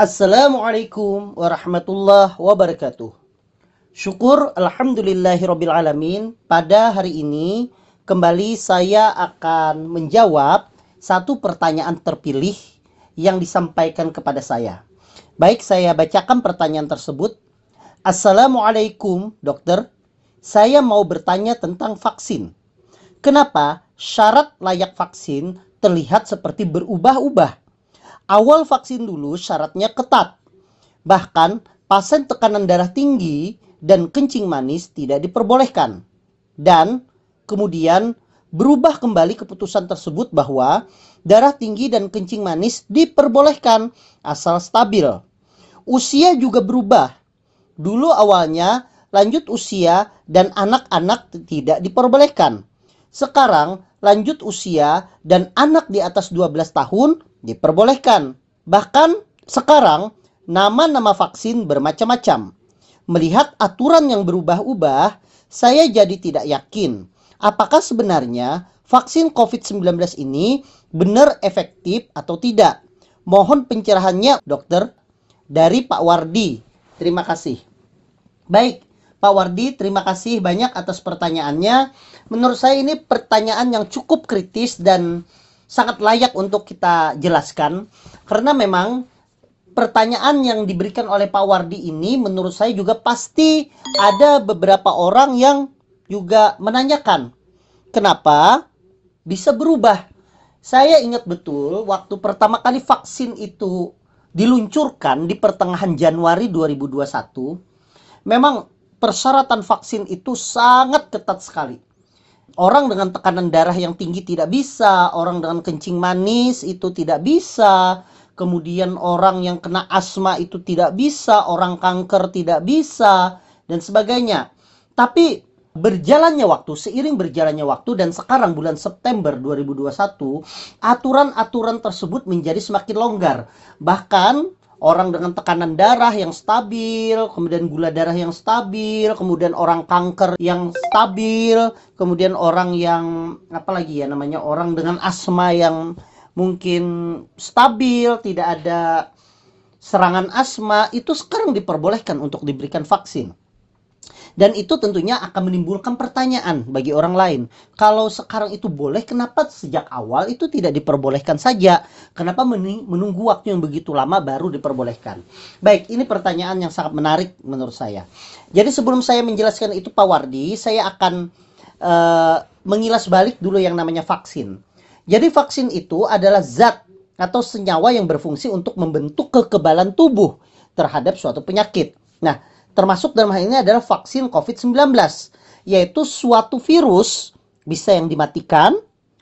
Assalamualaikum warahmatullahi wabarakatuh. Syukur alhamdulillahirabbil alamin. Pada hari ini kembali saya akan menjawab satu pertanyaan terpilih yang disampaikan kepada saya. Baik, saya bacakan pertanyaan tersebut. Assalamualaikum, dokter. Saya mau bertanya tentang vaksin. Kenapa syarat layak vaksin terlihat seperti berubah-ubah? Awal vaksin dulu syaratnya ketat. Bahkan pasien tekanan darah tinggi dan kencing manis tidak diperbolehkan. Dan kemudian berubah kembali keputusan tersebut bahwa darah tinggi dan kencing manis diperbolehkan asal stabil. Usia juga berubah. Dulu awalnya lanjut usia dan anak-anak tidak diperbolehkan. Sekarang lanjut usia dan anak di atas 12 tahun diperbolehkan. Bahkan sekarang nama-nama vaksin bermacam-macam. Melihat aturan yang berubah-ubah, saya jadi tidak yakin apakah sebenarnya vaksin COVID-19 ini benar efektif atau tidak. Mohon pencerahannya, dokter, dari Pak Wardi. Terima kasih. Baik, Pak Wardi, terima kasih banyak atas pertanyaannya. Menurut saya ini pertanyaan yang cukup kritis dan sangat layak untuk kita jelaskan karena memang pertanyaan yang diberikan oleh Pak Wardi ini menurut saya juga pasti ada beberapa orang yang juga menanyakan kenapa bisa berubah. Saya ingat betul waktu pertama kali vaksin itu diluncurkan di pertengahan Januari 2021 memang persyaratan vaksin itu sangat ketat sekali Orang dengan tekanan darah yang tinggi tidak bisa, orang dengan kencing manis itu tidak bisa, kemudian orang yang kena asma itu tidak bisa, orang kanker tidak bisa, dan sebagainya. Tapi berjalannya waktu, seiring berjalannya waktu dan sekarang bulan September 2021, aturan-aturan tersebut menjadi semakin longgar. Bahkan orang dengan tekanan darah yang stabil, kemudian gula darah yang stabil, kemudian orang kanker yang stabil, kemudian orang yang apa lagi ya namanya orang dengan asma yang mungkin stabil, tidak ada serangan asma itu sekarang diperbolehkan untuk diberikan vaksin. Dan itu tentunya akan menimbulkan pertanyaan bagi orang lain. Kalau sekarang itu boleh, kenapa sejak awal itu tidak diperbolehkan saja? Kenapa menunggu waktu yang begitu lama baru diperbolehkan? Baik, ini pertanyaan yang sangat menarik menurut saya. Jadi sebelum saya menjelaskan itu Pak Wardi, saya akan uh, mengilas balik dulu yang namanya vaksin. Jadi vaksin itu adalah zat atau senyawa yang berfungsi untuk membentuk kekebalan tubuh terhadap suatu penyakit. Nah, termasuk dalam hal ini adalah vaksin COVID-19, yaitu suatu virus bisa yang dimatikan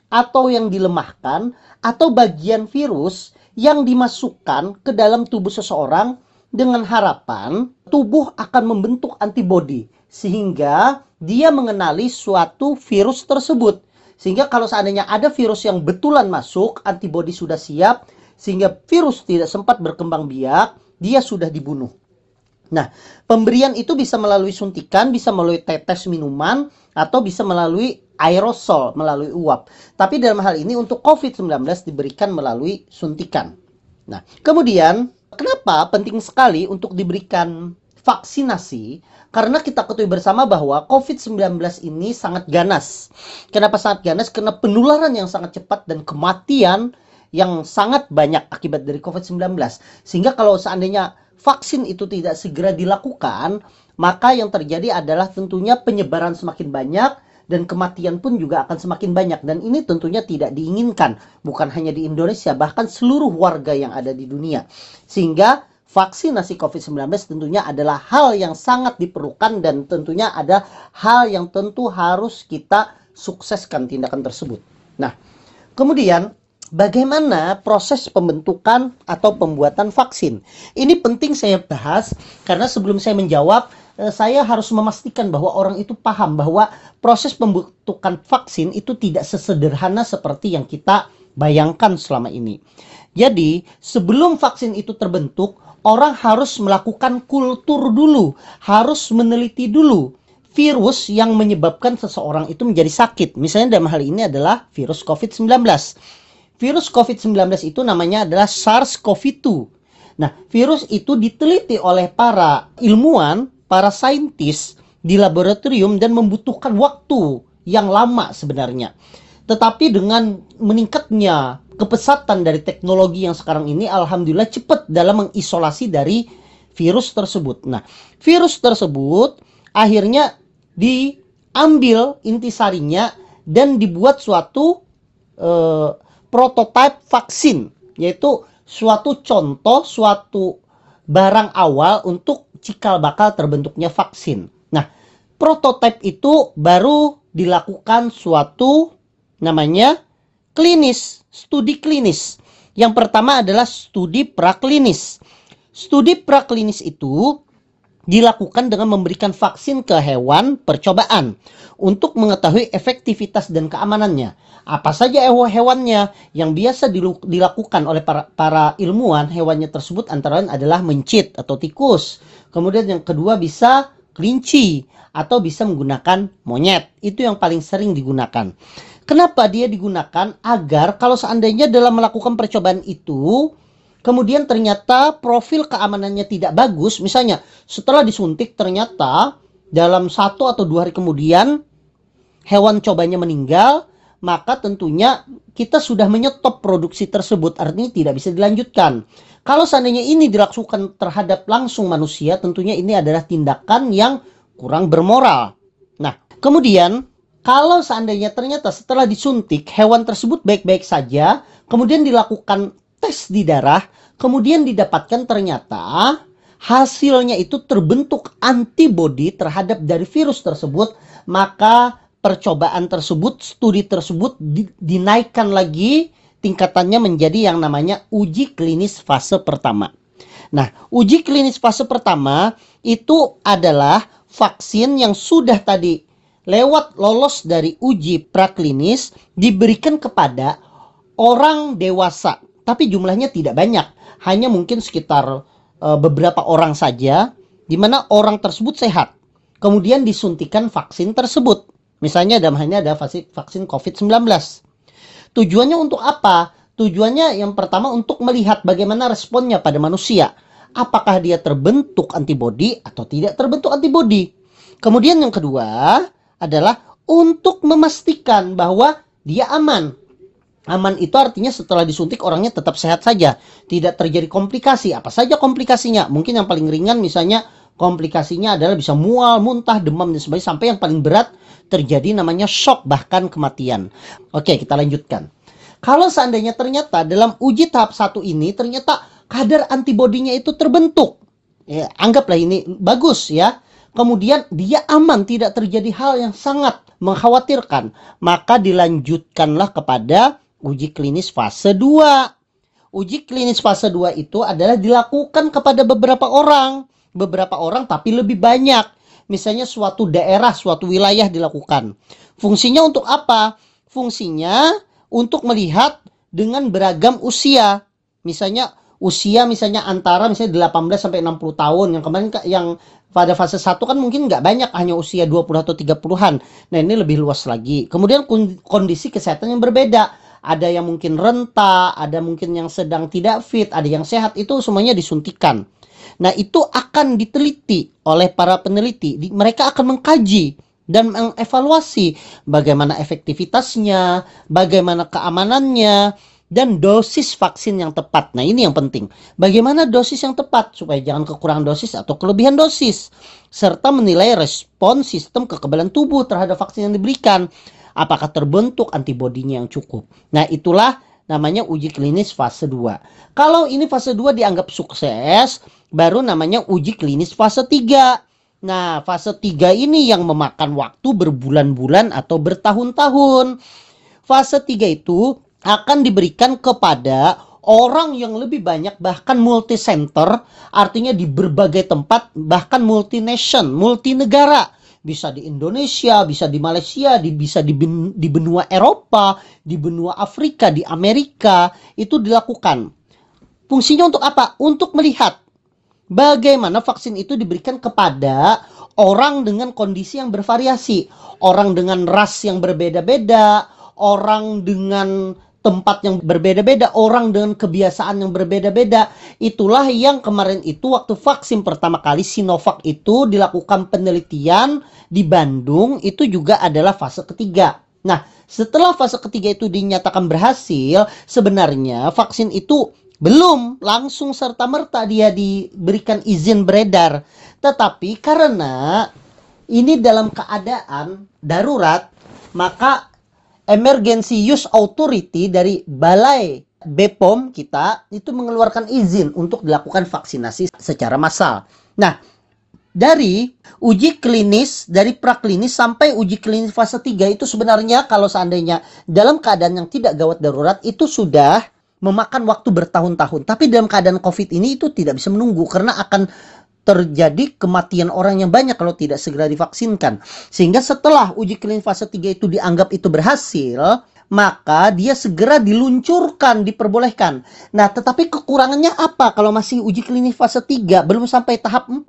atau yang dilemahkan atau bagian virus yang dimasukkan ke dalam tubuh seseorang dengan harapan tubuh akan membentuk antibodi sehingga dia mengenali suatu virus tersebut. Sehingga kalau seandainya ada virus yang betulan masuk, antibodi sudah siap sehingga virus tidak sempat berkembang biak, dia sudah dibunuh. Nah, pemberian itu bisa melalui suntikan, bisa melalui tetes minuman, atau bisa melalui aerosol, melalui uap. Tapi dalam hal ini untuk COVID-19 diberikan melalui suntikan. Nah, kemudian kenapa penting sekali untuk diberikan vaksinasi? Karena kita ketahui bersama bahwa COVID-19 ini sangat ganas. Kenapa sangat ganas? Karena penularan yang sangat cepat dan kematian yang sangat banyak akibat dari COVID-19. Sehingga kalau seandainya vaksin itu tidak segera dilakukan, maka yang terjadi adalah tentunya penyebaran semakin banyak dan kematian pun juga akan semakin banyak dan ini tentunya tidak diinginkan bukan hanya di Indonesia bahkan seluruh warga yang ada di dunia sehingga vaksinasi COVID-19 tentunya adalah hal yang sangat diperlukan dan tentunya ada hal yang tentu harus kita sukseskan tindakan tersebut. Nah, kemudian bagaimana proses pembentukan atau pembuatan vaksin. Ini penting saya bahas karena sebelum saya menjawab, eh, saya harus memastikan bahwa orang itu paham bahwa proses pembentukan vaksin itu tidak sesederhana seperti yang kita bayangkan selama ini. Jadi, sebelum vaksin itu terbentuk, orang harus melakukan kultur dulu, harus meneliti dulu virus yang menyebabkan seseorang itu menjadi sakit. Misalnya dalam hal ini adalah virus COVID-19 virus COVID-19 itu namanya adalah SARS-CoV-2. Nah, virus itu diteliti oleh para ilmuwan, para saintis di laboratorium dan membutuhkan waktu yang lama sebenarnya. Tetapi dengan meningkatnya kepesatan dari teknologi yang sekarang ini, alhamdulillah cepat dalam mengisolasi dari virus tersebut. Nah, virus tersebut akhirnya diambil intisarinya dan dibuat suatu uh, prototipe vaksin, yaitu suatu contoh, suatu barang awal untuk cikal bakal terbentuknya vaksin. Nah, prototipe itu baru dilakukan suatu namanya klinis, studi klinis. Yang pertama adalah studi praklinis. Studi praklinis itu dilakukan dengan memberikan vaksin ke hewan percobaan untuk mengetahui efektivitas dan keamanannya. Apa saja hewannya yang biasa dilakukan oleh para, para ilmuwan, hewannya tersebut antara lain adalah mencit atau tikus. Kemudian yang kedua bisa kelinci atau bisa menggunakan monyet. Itu yang paling sering digunakan. Kenapa dia digunakan? Agar kalau seandainya dalam melakukan percobaan itu kemudian ternyata profil keamanannya tidak bagus, misalnya setelah disuntik ternyata dalam satu atau dua hari kemudian hewan cobanya meninggal, maka tentunya kita sudah menyetop produksi tersebut, artinya tidak bisa dilanjutkan. Kalau seandainya ini dilakukan terhadap langsung manusia, tentunya ini adalah tindakan yang kurang bermoral. Nah, kemudian kalau seandainya ternyata setelah disuntik hewan tersebut baik-baik saja, kemudian dilakukan tes di darah, kemudian didapatkan ternyata hasilnya itu terbentuk antibodi terhadap dari virus tersebut, maka percobaan tersebut, studi tersebut di, dinaikkan lagi tingkatannya menjadi yang namanya uji klinis fase pertama. Nah, uji klinis fase pertama itu adalah vaksin yang sudah tadi lewat lolos dari uji praklinis diberikan kepada orang dewasa tapi jumlahnya tidak banyak, hanya mungkin sekitar uh, beberapa orang saja, di mana orang tersebut sehat. Kemudian disuntikan vaksin tersebut. Misalnya dalam ini ada vaksin COVID-19. Tujuannya untuk apa? Tujuannya yang pertama untuk melihat bagaimana responnya pada manusia. Apakah dia terbentuk antibodi atau tidak terbentuk antibodi. Kemudian yang kedua adalah untuk memastikan bahwa dia aman Aman itu artinya setelah disuntik orangnya tetap sehat saja, tidak terjadi komplikasi. Apa saja komplikasinya? Mungkin yang paling ringan misalnya komplikasinya adalah bisa mual, muntah, demam dan sebagainya sampai yang paling berat terjadi namanya shock bahkan kematian. Oke, kita lanjutkan. Kalau seandainya ternyata dalam uji tahap satu ini ternyata kadar antibodinya itu terbentuk. Ya, anggaplah ini bagus ya. Kemudian dia aman, tidak terjadi hal yang sangat mengkhawatirkan, maka dilanjutkanlah kepada uji klinis fase 2. Uji klinis fase 2 itu adalah dilakukan kepada beberapa orang. Beberapa orang tapi lebih banyak. Misalnya suatu daerah, suatu wilayah dilakukan. Fungsinya untuk apa? Fungsinya untuk melihat dengan beragam usia. Misalnya usia misalnya antara misalnya 18 sampai 60 tahun yang kemarin yang pada fase 1 kan mungkin nggak banyak hanya usia 20 atau 30-an. Nah, ini lebih luas lagi. Kemudian kondisi kesehatan yang berbeda ada yang mungkin renta, ada mungkin yang sedang tidak fit, ada yang sehat, itu semuanya disuntikan. Nah, itu akan diteliti oleh para peneliti. Mereka akan mengkaji dan mengevaluasi bagaimana efektivitasnya, bagaimana keamanannya, dan dosis vaksin yang tepat. Nah, ini yang penting. Bagaimana dosis yang tepat supaya jangan kekurangan dosis atau kelebihan dosis serta menilai respon sistem kekebalan tubuh terhadap vaksin yang diberikan apakah terbentuk antibodinya yang cukup. Nah, itulah namanya uji klinis fase 2. Kalau ini fase 2 dianggap sukses, baru namanya uji klinis fase 3. Nah, fase 3 ini yang memakan waktu berbulan-bulan atau bertahun-tahun. Fase 3 itu akan diberikan kepada orang yang lebih banyak bahkan multi center artinya di berbagai tempat bahkan multination, multinegara bisa di Indonesia, bisa di Malaysia, di, bisa di, ben, di benua Eropa, di benua Afrika, di Amerika, itu dilakukan. Fungsinya untuk apa? Untuk melihat bagaimana vaksin itu diberikan kepada orang dengan kondisi yang bervariasi, orang dengan ras yang berbeda-beda, orang dengan tempat yang berbeda-beda, orang dengan kebiasaan yang berbeda-beda. Itulah yang kemarin itu waktu vaksin pertama kali Sinovac itu dilakukan penelitian di Bandung itu juga adalah fase ketiga. Nah, setelah fase ketiga itu dinyatakan berhasil, sebenarnya vaksin itu belum langsung serta-merta dia diberikan izin beredar. Tetapi karena ini dalam keadaan darurat, maka Emergency Use Authority dari Balai BPOM kita itu mengeluarkan izin untuk dilakukan vaksinasi secara massal. Nah, dari uji klinis, dari praklinis sampai uji klinis fase 3 itu sebenarnya kalau seandainya dalam keadaan yang tidak gawat darurat itu sudah memakan waktu bertahun-tahun. Tapi dalam keadaan COVID ini itu tidak bisa menunggu karena akan terjadi kematian orang yang banyak kalau tidak segera divaksinkan. Sehingga setelah uji klinis fase 3 itu dianggap itu berhasil, maka dia segera diluncurkan, diperbolehkan. Nah, tetapi kekurangannya apa kalau masih uji klinis fase 3, belum sampai tahap 4?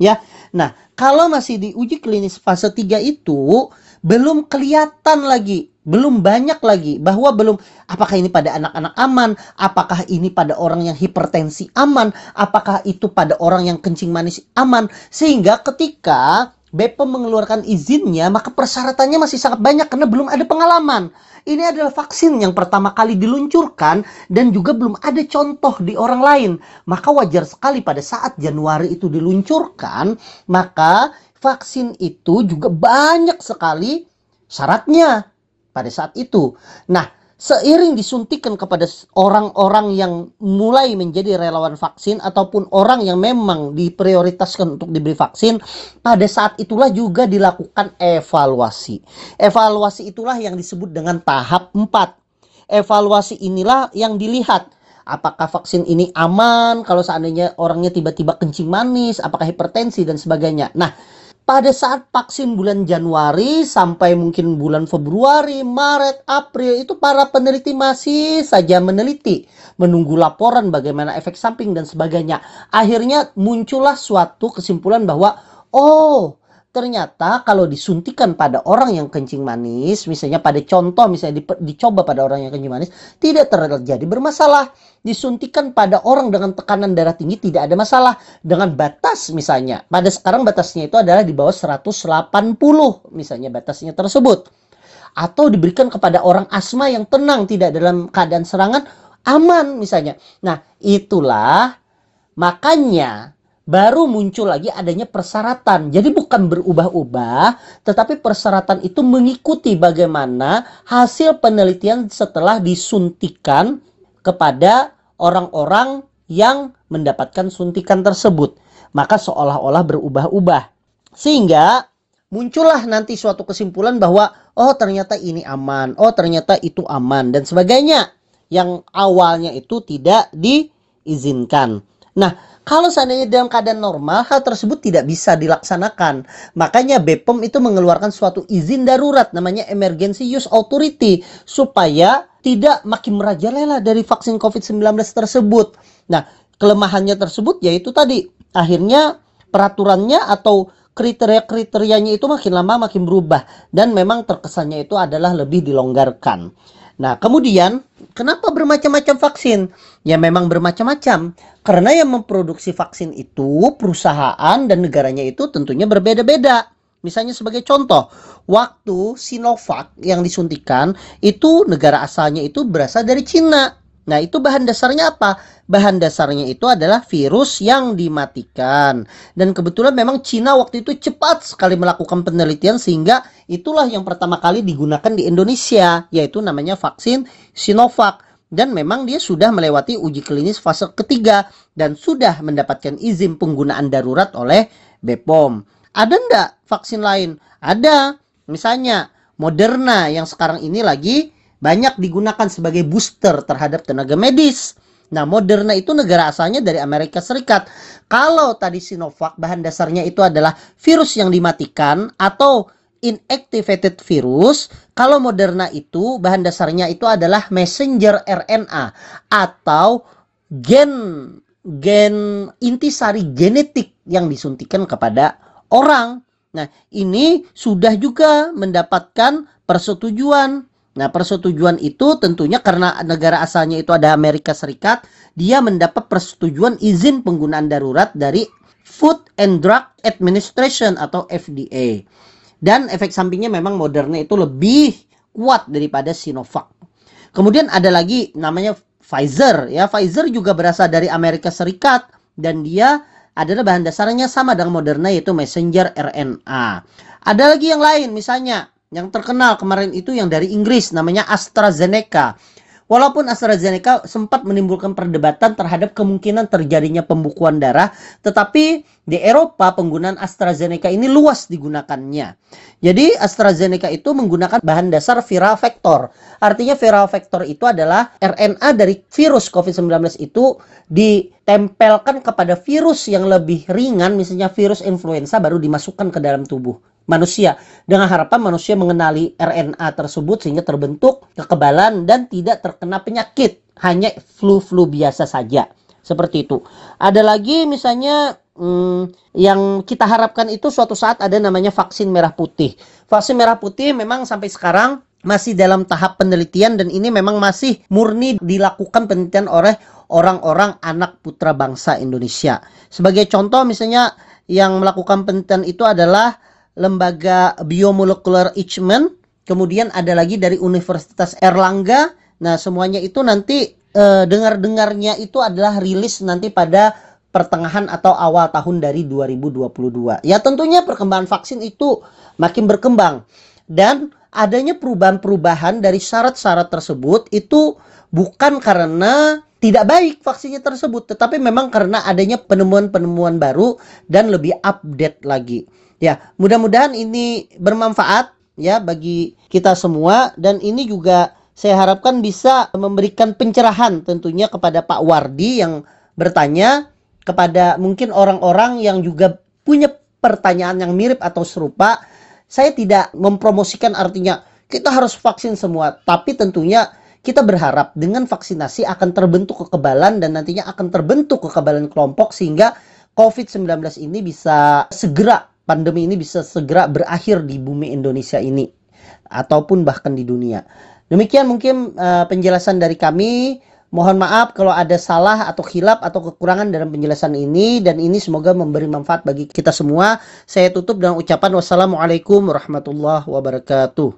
Ya. Nah, kalau masih di uji klinis fase 3 itu belum kelihatan lagi belum banyak lagi bahwa belum apakah ini pada anak-anak aman, apakah ini pada orang yang hipertensi aman, apakah itu pada orang yang kencing manis aman sehingga ketika BPOM mengeluarkan izinnya maka persyaratannya masih sangat banyak karena belum ada pengalaman. Ini adalah vaksin yang pertama kali diluncurkan dan juga belum ada contoh di orang lain. Maka wajar sekali pada saat Januari itu diluncurkan, maka vaksin itu juga banyak sekali syaratnya pada saat itu. Nah, seiring disuntikan kepada orang-orang yang mulai menjadi relawan vaksin ataupun orang yang memang diprioritaskan untuk diberi vaksin, pada saat itulah juga dilakukan evaluasi. Evaluasi itulah yang disebut dengan tahap 4. Evaluasi inilah yang dilihat apakah vaksin ini aman kalau seandainya orangnya tiba-tiba kencing manis, apakah hipertensi dan sebagainya. Nah, pada saat vaksin bulan Januari sampai mungkin bulan Februari, Maret, April itu para peneliti masih saja meneliti, menunggu laporan bagaimana efek samping dan sebagainya. Akhirnya muncullah suatu kesimpulan bahwa oh, ternyata kalau disuntikan pada orang yang kencing manis, misalnya pada contoh misalnya dicoba pada orang yang kencing manis, tidak terjadi bermasalah disuntikan pada orang dengan tekanan darah tinggi tidak ada masalah dengan batas misalnya. Pada sekarang batasnya itu adalah di bawah 180 misalnya batasnya tersebut. Atau diberikan kepada orang asma yang tenang tidak dalam keadaan serangan aman misalnya. Nah, itulah makanya baru muncul lagi adanya persyaratan. Jadi bukan berubah-ubah, tetapi persyaratan itu mengikuti bagaimana hasil penelitian setelah disuntikan kepada orang-orang yang mendapatkan suntikan tersebut. Maka seolah-olah berubah-ubah. Sehingga muncullah nanti suatu kesimpulan bahwa oh ternyata ini aman, oh ternyata itu aman dan sebagainya. Yang awalnya itu tidak diizinkan. Nah, kalau seandainya dalam keadaan normal, hal tersebut tidak bisa dilaksanakan. Makanya BPOM itu mengeluarkan suatu izin darurat namanya Emergency Use Authority supaya tidak makin merajalela dari vaksin COVID-19 tersebut. Nah, kelemahannya tersebut yaitu tadi akhirnya peraturannya atau kriteria-kriterianya itu makin lama makin berubah dan memang terkesannya itu adalah lebih dilonggarkan. Nah, kemudian kenapa bermacam-macam vaksin? Ya memang bermacam-macam. Karena yang memproduksi vaksin itu perusahaan dan negaranya itu tentunya berbeda-beda. Misalnya sebagai contoh, waktu Sinovac yang disuntikan itu negara asalnya itu berasal dari Cina. Nah, itu bahan dasarnya apa? Bahan dasarnya itu adalah virus yang dimatikan. Dan kebetulan memang Cina waktu itu cepat sekali melakukan penelitian sehingga itulah yang pertama kali digunakan di Indonesia, yaitu namanya vaksin Sinovac. Dan memang dia sudah melewati uji klinis fase ketiga dan sudah mendapatkan izin penggunaan darurat oleh BPOM. Ada enggak vaksin lain? Ada. Misalnya Moderna yang sekarang ini lagi banyak digunakan sebagai booster terhadap tenaga medis. Nah, Moderna itu negara asalnya dari Amerika Serikat. Kalau tadi Sinovac bahan dasarnya itu adalah virus yang dimatikan atau inactivated virus, kalau Moderna itu bahan dasarnya itu adalah messenger RNA atau gen gen intisari genetik yang disuntikan kepada orang. Nah, ini sudah juga mendapatkan persetujuan Nah, persetujuan itu tentunya karena negara asalnya itu ada Amerika Serikat, dia mendapat persetujuan izin penggunaan darurat dari Food and Drug Administration atau FDA. Dan efek sampingnya memang Moderna itu lebih kuat daripada Sinovac. Kemudian ada lagi namanya Pfizer ya. Pfizer juga berasal dari Amerika Serikat dan dia adalah bahan dasarnya sama dengan Moderna yaitu messenger RNA. Ada lagi yang lain misalnya yang terkenal kemarin itu yang dari Inggris namanya AstraZeneca. Walaupun AstraZeneca sempat menimbulkan perdebatan terhadap kemungkinan terjadinya pembukuan darah, tetapi di Eropa penggunaan AstraZeneca ini luas digunakannya. Jadi AstraZeneca itu menggunakan bahan dasar viral vector. Artinya viral vector itu adalah RNA dari virus COVID-19 itu ditempelkan kepada virus yang lebih ringan, misalnya virus influenza baru dimasukkan ke dalam tubuh manusia. Dengan harapan manusia mengenali RNA tersebut sehingga terbentuk kekebalan dan tidak terkena penyakit. Hanya flu-flu biasa saja. Seperti itu. Ada lagi misalnya hmm, yang kita harapkan itu suatu saat ada namanya vaksin merah putih. Vaksin merah putih memang sampai sekarang masih dalam tahap penelitian dan ini memang masih murni dilakukan penelitian oleh orang-orang anak putra bangsa Indonesia. Sebagai contoh misalnya yang melakukan penelitian itu adalah lembaga biomolekuler Ichman, kemudian ada lagi dari Universitas Erlangga. Nah, semuanya itu nanti eh, dengar-dengarnya itu adalah rilis nanti pada pertengahan atau awal tahun dari 2022. Ya, tentunya perkembangan vaksin itu makin berkembang dan adanya perubahan-perubahan dari syarat-syarat tersebut itu bukan karena tidak baik vaksinnya tersebut, tetapi memang karena adanya penemuan-penemuan baru dan lebih update lagi. Ya, mudah-mudahan ini bermanfaat ya bagi kita semua dan ini juga saya harapkan bisa memberikan pencerahan tentunya kepada Pak Wardi yang bertanya kepada mungkin orang-orang yang juga punya pertanyaan yang mirip atau serupa. Saya tidak mempromosikan artinya kita harus vaksin semua, tapi tentunya kita berharap dengan vaksinasi akan terbentuk kekebalan dan nantinya akan terbentuk kekebalan kelompok sehingga COVID-19 ini bisa segera pandemi ini bisa segera berakhir di bumi Indonesia ini ataupun bahkan di dunia. Demikian mungkin uh, penjelasan dari kami. Mohon maaf kalau ada salah atau khilaf atau kekurangan dalam penjelasan ini dan ini semoga memberi manfaat bagi kita semua. Saya tutup dengan ucapan wassalamualaikum warahmatullahi wabarakatuh.